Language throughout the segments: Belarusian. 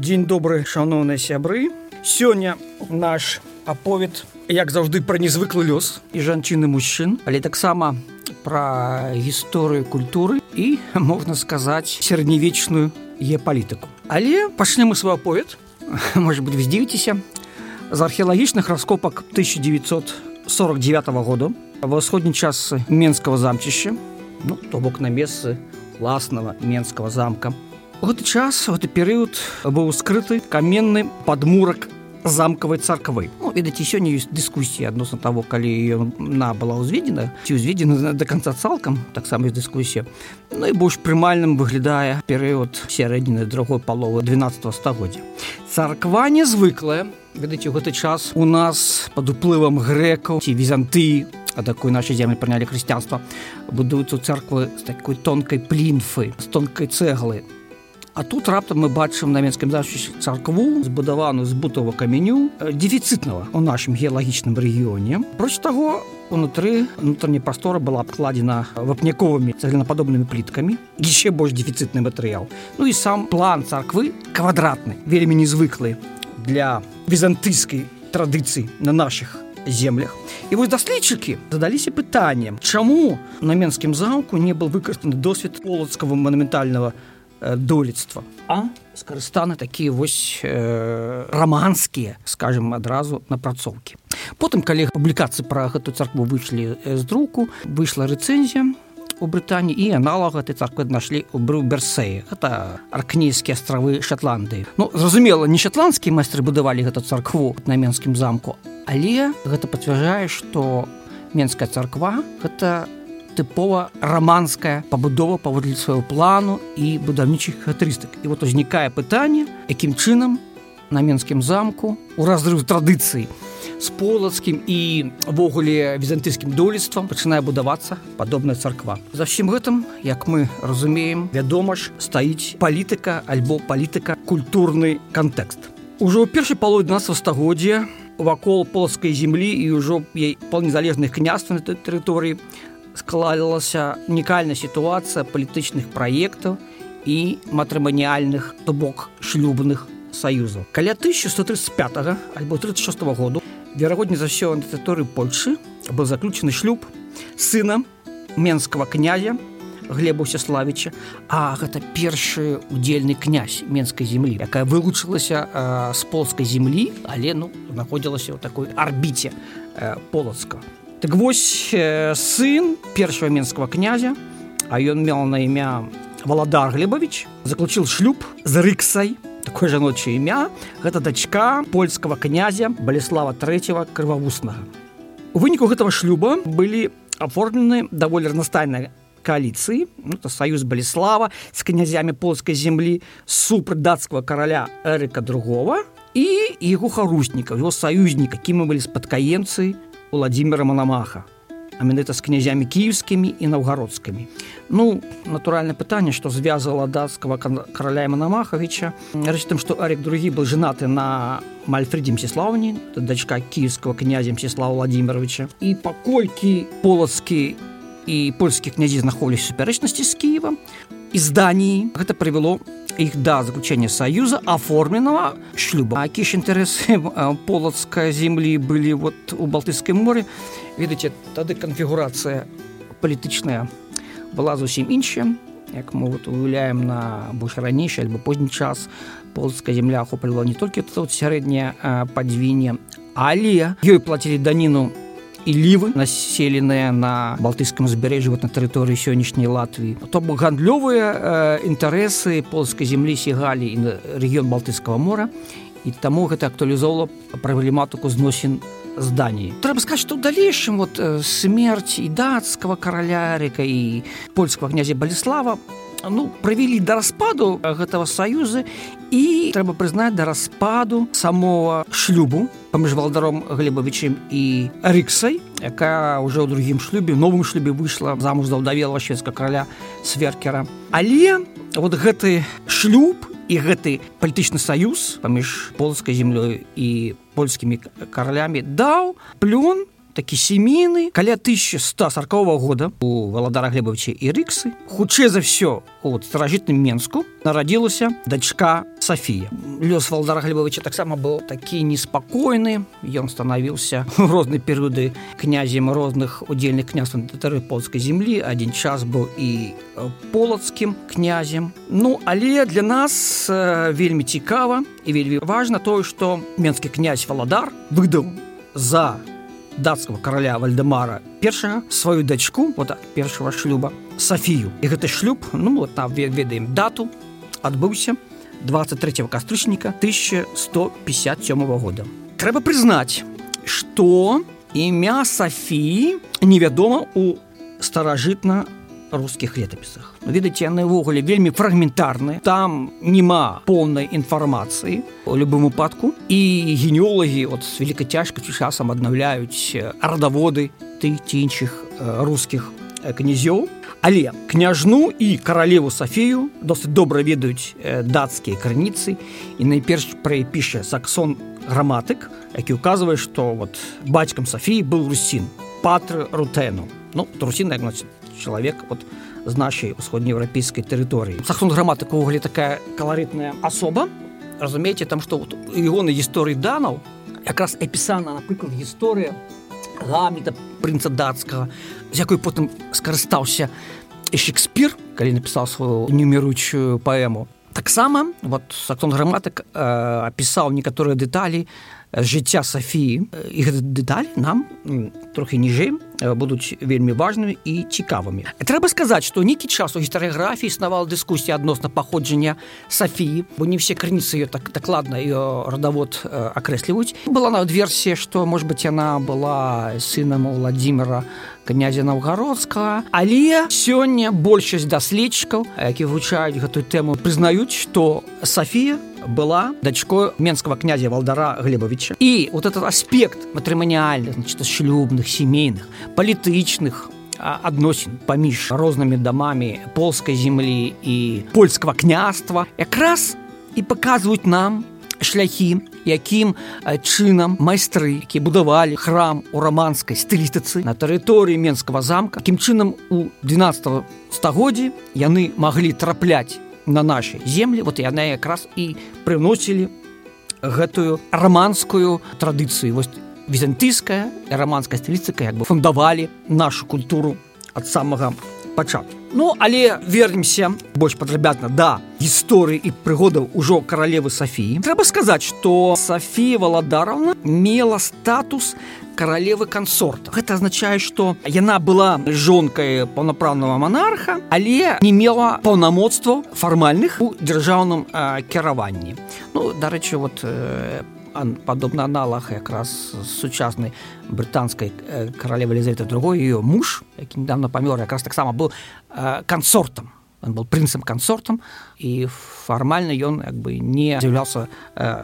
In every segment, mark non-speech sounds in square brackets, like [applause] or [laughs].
дзень добры шаноўныя сябры. Сёння наш аповед як заўжды пра незвыклы лёс і жанчыны мужчын але таксама пра гісторыю культуры і можна сказаць сярэднявечную геапалітыку. Але пачнем мы свой аповед. [laughs] Может быть здзівіцеся. З археалагічных раскопак 1949 году ва ўсходні час менского замчышча ну, то бок на месцы власного менского замка. у гэты час гэты перыяд быў скрыты каменны падмурак замкавай царквы ну, ведаце сёння ёсць дыскусія адносна того калі на была ўзведзена ці ўзведзена до конца цалкам таксама дыскусія найбольш прымальным выглядае перыяд сярэдніны другой паловы 12 стагоддзя царква незвыклая. Ведаце гэты час у нас под уплывам грэкаў ці візанты такой нашай землі прынялі хрысціянства будуюцца царквы з такой тонкай плінфы з тонкай цэглы А тут раптам мы бачым на менскім защице царкву збудаваную з бутова каменю дефіцытнага у нашым геалагічным рэгіёне. Проч таго унутры унутраняй прастора была абкладзена вапняковымі цагленападобнымі пліткамі яшчэ больш дефіцытны матэрыял. Ну і сам план царквы квадратны, вельмі незвыклы для візантыйскай традыцыі на наших землях. І вось даследчыкі задаліся пытаннем, чаму на менскім замку не был выкарыстаны досвед полацкага манументального долецтва а скарыстаны такія вось э, раманскія скажем адразу напрацоўкі потым калі публікацыі пра гэту царкву выйшлі з друку выйшла рэцэнзія у брытані і аналага этой царквы нашлі у бру берсеі это аркнейскія астравы шотландыі ну зразумела не шотландскія майстры будавалі гэту царкву на менскім замку але гэта пацвярджае што менская царква гэта не тыпова раманская пабудова паводле свайго плану і будаўнічых характарыстык і вот узнікае пытанне якім чынам на менскім замку у разрыв традыцыі з полацкім івогуле візантыйскім долецтвам пачынае будавацца падобная царква. За ўсім гэтым як мы разумеем вядома ж стаіць палітыка альбо палітыка культурны кантэкст. Ужо ў першай палове 12 стагоддзя вакол полацкай землі і ўжо ей паўнезалежных княства на тэрыторыі складалася унікальная сітуацыя палітычных праектаў і матрыманіяльных то бок шлюбных саюзаў. Каля 1135 альбо 36 -го году верагодні за ўсё на тэрыторыі Польшы быў заключаны шлюб сына менскага князя глеба Сяславіча, А гэта першы удзельны князь менскай землі, якая вылучылася э, з полскай землі, але ну знаходзілася ў такой арбіце э, полацка. Так вось э, сын першего менского князя, а ён мел на імя Валадар Глебович, заключил шлюб з рыксай, такое жаночае імя, гэта дачка польского князя Баліслава III крывавуснага. У выніку гэтага шлюба былі аформлены даволі разнастайныя коаліцыі ну, саюз баліслава з князямі польскай землі супраць дацкага караля эрыка другого і яго харусніка его саюзніка кімі былі спадкаемцы владимира манамаха менавіта з князямі кіевскімі і наўгародскімі. Ну натуральна пытанне што звязала дацкага караля манамахавіча тым што арик другі был женаты на мальфреддзе мсіслаўні дачка кіевского князя мсіслава владимировича і паколькі полацкі і польскі князі знаходзілись супярэчнасці з кіева і здані гэта прывяло іх да заключення саюза оформленого шлюба які ж інтаресы полацкай землі былі вот у балтыйскай моры ведаце тады канфігурацыя палітычная была зусім іншая як мы вот уяўляем на больш ранейшы альбо позні час полацкая земля охоплівала не толькі тут сярэдняе падзвінне але ёй плацілі даніну і лівы населеныя на балтыйскім узбярэжжы вот на тэрыторыі сённяшняй Латвіі то бок гандлёвыя э, інтарэсы полскай землі сігалі і рэгіён балтыйскага мора і таму гэта актуалізоўла праблематыку зносін здані трэба сказать што ў далейшым вот э, смерць і дацкага каралярыка і польскага князя баліслава ну правялі да распаду гэтага саюза і трэба прызнаць да распаду самого шлюбу паміж валдаром глебавічым і рыксай якая ўжо ў другім шлюбе новым шлюбе выйшла замуж за ўдавела шведска караля сверкера. Але вот гэты шлюб і гэты палітычны саюз паміж полскай землёй і польскімі каралямі даў плюн такі семейны каля 1140 -го года у валадара глебавча і рыксы хутчэй за ўсё у старажытным менску нарадзілася дачка Сафія. Лёс Валдара Глебовича таксама быў такі неспакойны. Ён станавіўся [laughs] у розныя перыяды князем розных удзельных княстваў татары польскай землі. Адзін час быў і полацкім князем. Ну але для нас вельмі цікава і вельмі важна тое, што менскі князь Валадар выдаў за датского короля вальдемара першага сваю дачку вот так, першого шлюба Сафію і гэты шлюб ну вот там ведаем дату адбыўся 23 кастрычніка 1157 года. Трэба прызнаць что імя Сафіі невядома у старажытна рускіх летапісах ведаце яны ўвогуле вельмі фрагментарны там няма поўнай інфармацыі у любым упадку і генеолагі от с вялікай цяжкасцю часам аднаўляюць радаводы ты ці іншых рускіх князёў. Але княжну і каралеву Сафію досыць добра ведаюць дацкія крыніцы. І найперш прапіша саксон граматык які указвае што вот бацькам Сафіі быў русін патры рутэну. Ну трусін як носіць чалавек вот з нашай усходнееўрапейскай тэрыторыі саксон граматыка ўвогуле такая каларытная асоба разумееце там што вот, ягоны гісторыі данаў якраз апісана напрыклад гісторыя гаміта прынца дацкага з якой потым скарыстаўся шекспір калі напісаў сваю нумеручую паэму таксама вот саксон граматык э, апісаў некаторыя дэталі жыцця Сафіі і гэты дэталь нам трохі ніжэй будуць вельмі важнымі і цікавымі. Трэба сказаць, што нейкі час у гістарыяграфіі існавала дыскусія адносна паходжання Сафіі, бо не все крыніцы ее так дакладна ее радавод акрэсліваюць. Была нават версія, што может быть яна была сынам Владимира князя Наўгародскага. Але сёння большасць даследчыкаў, які вывучаюць гэтую тэму, прызнаюць, што Сафія была дачкой менского князя Валдара Глебовича. И вот этот аспект матримониальных, значит, шлюбных, семейных, политичных адносін паміж рознымі дамамі полскай землі і польскага княства якраз і паказваюць нам шляхі якім чынам майстры які будавалі храм у раманскай стылістыцы на тэрыторыі менскага замка якім чынам у 12 стагоддзі яны маглі трапляць на нашай землі. Вот яны якраз і прыносілі гэтую раманскую традыцыю. Вось візантыйская раманская стыліцыка як бы фундавалі нашу культуру ад самага пачатку. Ну але вернемся больш падрабятна да гісторыі і прыгодаў ужо каралевы Сафіі. Трэба сказаць што Сафія валадаровна мела статус каралевы кансорта гэта азначае што яна была жонкай паўнапраўнага монарха але не мела паўнамоцтва фармальных у дзяржаўным кіраванні ну дарэчы вот по падобна аналаг якраз сучаснай брытанскай каралевы лізавіта другой ее муж які недавно памёр якраз таксама быў кансортам он был прынцам кансортам і фармальна ён як бы не з'яўляўся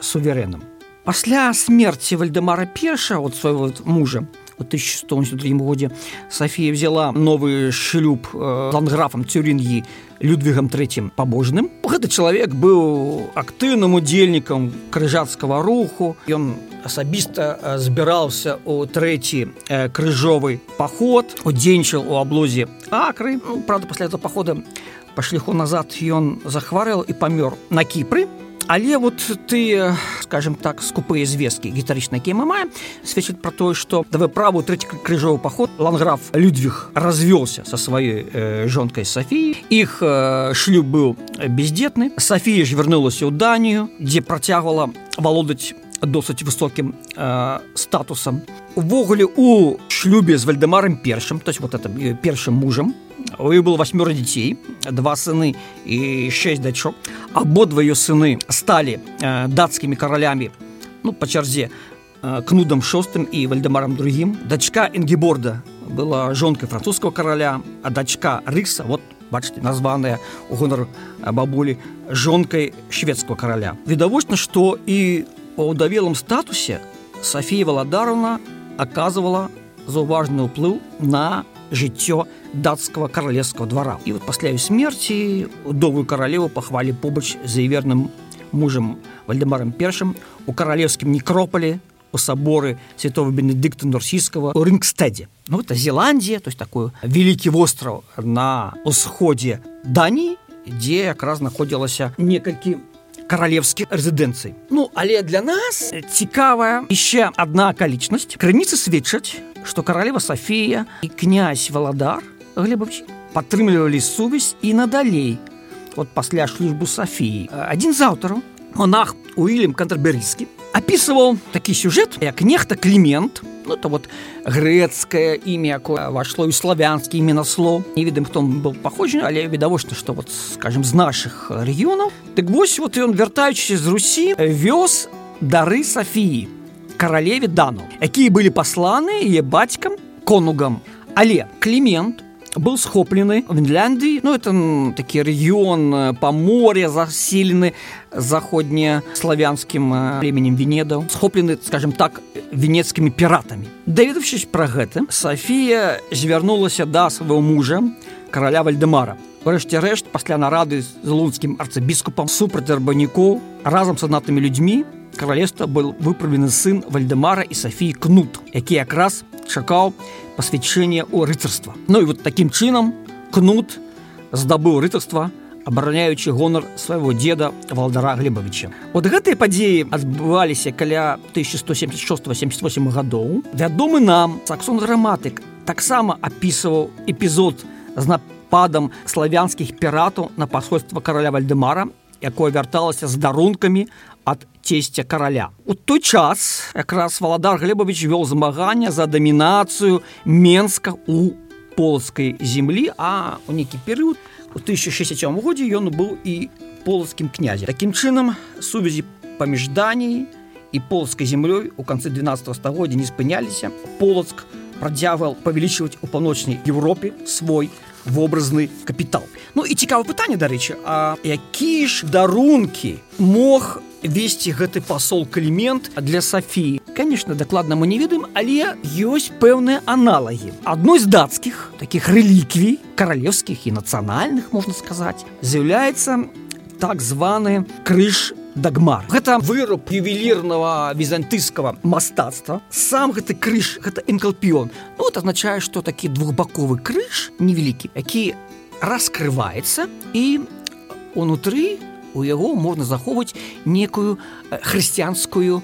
суверэнам пасля смерти вальдемара перша от вот мужа в 1103 годзе Софія взяла новый шлюб э, ланграфом цюрінгі людвигам третьим пабожным гэты чалавек быў актыўным удзельнікам крыжацкага руху ён асабіста збіраўся у трэці э, крыжовы паход удзельнічаў у аблозе акры. Ну, правда пасля этого похода па шляху назад ён захварэў і памёр на кіпры але вот ты скажем так скупыя звесткі гістарычна якія мы маем сведчыць про тое что давай праву трэці крыжовы паход ланграф людвиг развёлся со сваёй э, жонкой Сафіі іх э, шлюб быў бездетны Сафія ж вярнулася ў данію дзе працягвала валодаць досыць высокім э, статусам увогуле у шлюбе з вальдемарам першым то есть вот это першым мужам у іх было восьмёра дзяцей два сыны і шесть дачок абодва ее сыны сталі э, дацкімі каралямі ну па чарзе э, кнудам шостым і вальдемарам другім дачка інгеборда была жонкай французского караля а дачка рыса вот бачите названая у гонар бабулі жонкай шведского караля відавочна што і у ўдавелым статусе Софія валадаровна оказывала заўважны ўплыў на жыццё датскага каралевскага двара. І вот пасля смерти удовую каралеву пахвалі побач за іверным мужам вальдемарам першым у каралевскім некропалі у саборы святого бенедыкта норсійского у рынгстэдзе. Ну это зеландія то есть такую вялікі востраў на усходзе дані дзе якраз знаходзілася некалькі каралевскіх рэзідэнцый. Ну але для нас цікавая яшчэ одна акалічнасць. Крыніцы сведчаць что каралева Софія і князь валадар глебович падтрымлівалі сувязь і надалей вот пасля шлюбу Софіі один з аўтараў монах уильям кантерберійскі опісываў такі сюжет як нехта клімент ну то вот грэцкае імя якое вошло ў славянскі іменасло не ведаем хто был паходжаны але відавочна что вот скажем з наших рэгіёнаў так вось вот ён вяртаючыся з русі вёз дары Софіі Каралеве дану. Якія былі пасланы яе бацькам конугам? Але клімент был схоплены в Фінляндии ну это такі рэгіён по море заселены заходне славянскім племенем венедаў схоплены скажем так венецкімі піратамі даведавшись про гэта Софія звярнулася да свайго мужа караля вальдемара. Рэшце рэшт пасля нарады з лунскім арцыбіскупам супраць арбанікоў разам с аднатымі людзьмі каралевства был выправлены сын вальдемара і Софіі кнут які якраз чакаў пасвячэнне ў рыцарства. Ну і вот такім чынам кнут здабыў рыцарства абараняючы гонар свайго деда валдара глебавіча вот гэтыя падзеі адбываліся каля 1176-78 гадоў. Вядомы нам саксон граматык таксама апісваў эпізод з нападам славянскіх піратаў на пасольства караля вальдемара якое вярталася з дарункамі ад цесця караля. У той час якраз валадар Глебович вёл змагання за дамінацыю Менска у полацкай землі, а у нейкі перыяд у 1067 годзе ён быў і полацкім князе. Такім чынам сувязі паміж даній і полацкай землёй у канцы 12 стагоддзя не спыняліся. Полацк працягвал павялічваць у паўночнай Еўропе свой вобразны капітал. Ну і цікава пытанне, дарэчы, а які ж дарункі мог весці гэты пасол калімент для Сафіі. Канешне, дакладна мы не ведаем, але ёсць пэўныя аналагі. Адной з дацкіх такіх рэліквій, каралевскіх і нацыянальных можна сказаць, з'яўляецца так званы крыж дагмар гэта выруб ювелірнага візантыйскага мастацтва сам гэты крыж гэта інкалпіон ну, вот азначае што такі двухбаковы крыж невялікі які раскрываецца і унутры у яго можна захоўваць некую хрысціянскую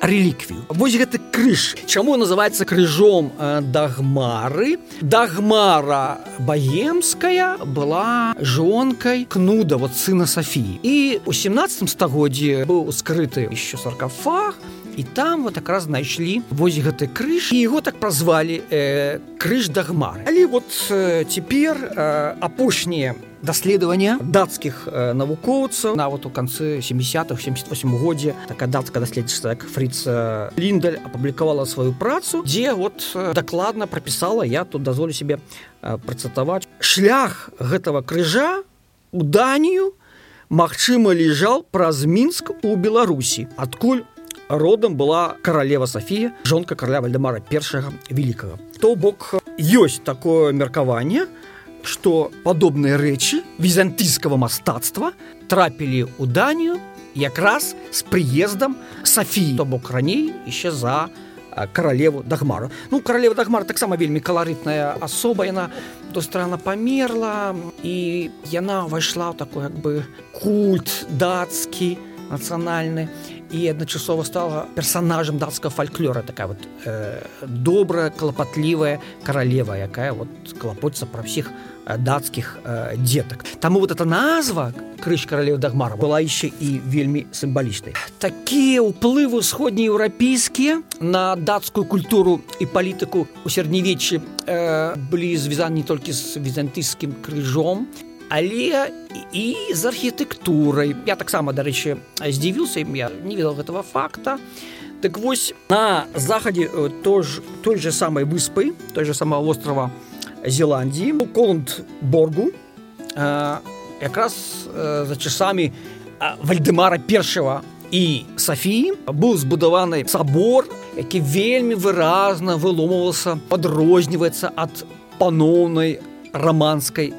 рэліквію. Вось гэты крыж. Чаму называется крыжом дагмары? Дагмара баемская была жонкай кнуда вот сына Сафіі і у 17 стагоддзе быў скрыты еще саркафаг і там вот так раз знайшлі вось гэты крыж і его так празвалі э, крыж дагмар але вот э, цяпер э, апошнія даследавання дацкіх э, навукоўцаў нават у канцы 70-х 78 годзе такая дацкая даследчыца як фрыца ліндаль апублікавала сваю працу дзе вот дакладна прапісала я тут дазволю себе э, працатаваць шлях гэтага крыжа у данію Мачыма лежал праз мінск у беларусі адкуль родам была каралева Сафія жонка караля вальдемара першага великкага то бок ёсць такое меркаванне у што падобныя рэчы візантыйскага мастацтва трапілі ў данію якраз з прыездам Сафіі то бок раней яшчэ за каралеву дагмару ну каралева дагмар таксама вельмі каларытная асоба яна то страна памерла і яна ўвайшла ў такой як бы культ дацкі нацыянальны і адначасова стала персонажам дацкага фальклора такая вот э, добрая клапатлівая каралева якая вот клапоцца пра ўсіх дацкіх э, дзетак Таму вот эта назва крыж каралеў дагмара была яшчэ і вельмі сімвалічнай такія ўплывы усходнееўрапейскія на дацкую культуру і палітыку у сярэднявеччы э, былі звязаны не толькі з візантыйскім крыжом але і з архітэктурай я таксама дарэчы здзівіўся я не ведал гэтага факта. Так вось на захадзе тож той же самай выспы той же самого острова зеландії у колундборгу якраз за часамі вальдемара першего і Сафіі быў збудаваны сабор які вельмі выразна выломваўся падрозніваецца ад паноўнай раманскай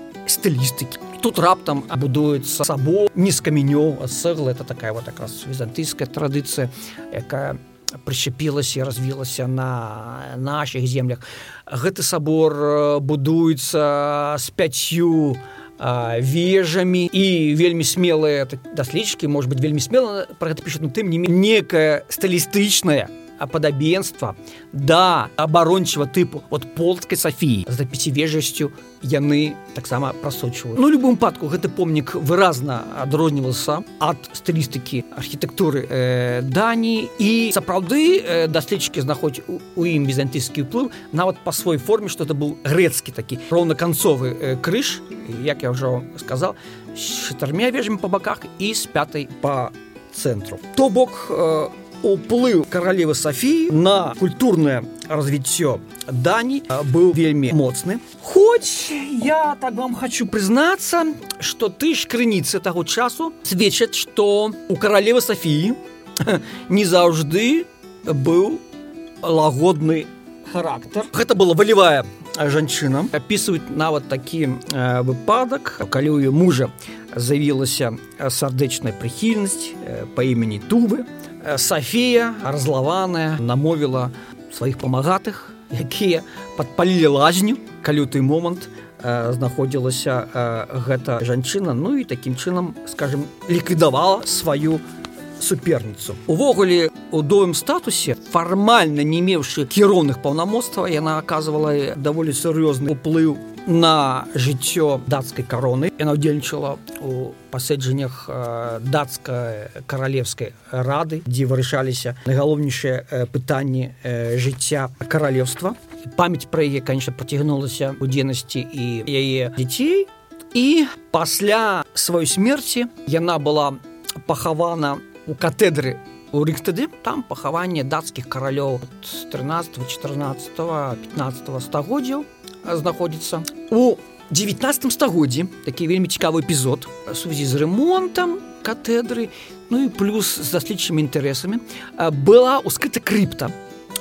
стылістыкі тут раптам будуецца сабо не з каменёў цэгла это такая вот якраз візантыйская традыцыя якая прышчапілася і развілася на наших землях. Гэты сабор будуецца з пяцю вежамі і вельмі смелыя даследчыкі может быть вельмі смела про гэта пішуць ну тым не некая стылістычная падабенства да абарончага тыпу от полцкай Сафіі за пяцівежасцю яны таксама прасочваюць Ну любым падку гэты помнік выразна адрознівался ад стылістыкі архітэктуры э, Дані і сапраўды э, даследчыкі знаходзяць у ім візантыйскі ўплыў нават па свой форме што это быў грэцкі такі роўнаканцовы э, крыж як я ўжо сказал чатырмя вежамі па баках і з пятай па цэнтру то бок у э, уплыў каралевы Сафіі на культурнае развіццё Дані быў вельмі моцны. Хоць я так вам хочу прызнацца, што ты ж крыніцы таго часу сведчаць, што у каралевы Сафіі [laughs] не заўжды быў лагодны характар. Гэта была валівая жанчына опісваюць нават такі э, выпадак калі ў мужа завілася сардэчная прыхільнасць э, па імені тувы Сафія разлаваная намовіла сваіх памагатых, якія падпалілі лазню, калі той момант знаходзілася гэта жанчына, ну і такім чынам, скажем, ліквідавала сваю суперніцу. Увогуле у доўым статусе фармальна не меўшы кіроўных паўнамоцтва, яна аказвала даволі сур'ёзны ўплыў на жыццё дацкай кароны. Яна ўдзельнічала у паседжаннях дацкай каралевскай рады дзе вырашаліся найгалоўнейшыя пытанні жыцця каралевства памяць пра яе конечно працягнулася у дзейнасці і яе дзяцей. І пасля сваёй смерці яна была пахавана у катедры у рыхтады. Там пахаванне дацкіх каралёў 13 14 15 стагоддзяў знаходзіцца у 19 стагоддзі такі вельмі цікавы эпізод сувязі з ремонтам катедры ну і плюс з даследчымі інтарэсамі была ускрыта крыпта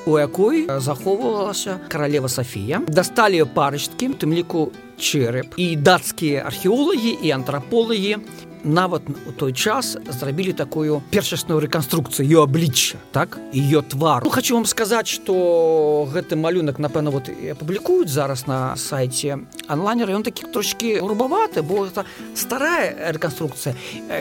у якой захоўвалася каралева Сафія дасталі парачкі тым ліку чэрап і дацкія археолагі і антраполагі нават у той час зрабілі такую першасную рэканструкцыю ее аблічча так? Ее твар. Ну, хочу вам сказаць что гэты малюнак напэўна вот апублікуюць зараз на сайте онлайнера ён такі трошки грубаваты бо это старая рэканструкцыя.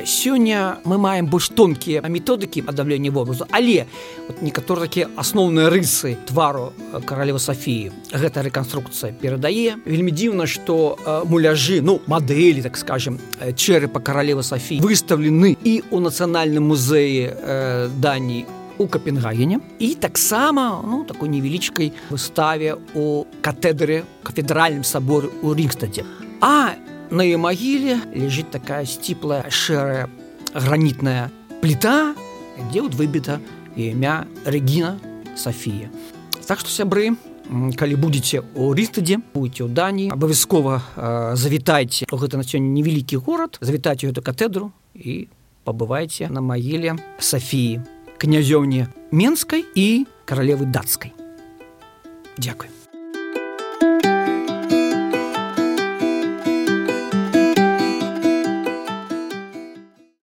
Сёння мы маем больш тонкія методыкі аддавлення вобразу але вот некаторы такія асноўныя рысы твару каралева Сафіі гэта рэканструкцыя перадае. Вельмі дзіўна что муляжы ну мадэлі так скажем чэры па королева Софии выставлены і у нацыянальным музеі э, Даніі у Капенгагене і таксама ну такой невялічкай выставе у катедры кафедральным саборы у Рingстаде а на ее магіле лежит такая сціплая шэрая гранітная пліта дзе вот выбіта імя Регіна Софія так что сябры калі будете у рыстадзе будете ў дані абавязкова завітайце. Гэта на сёння невялікі горад завітаць эту катедру і пабывайце на магіле Сафіі князёўне менскай і каралевы дацкай Дякую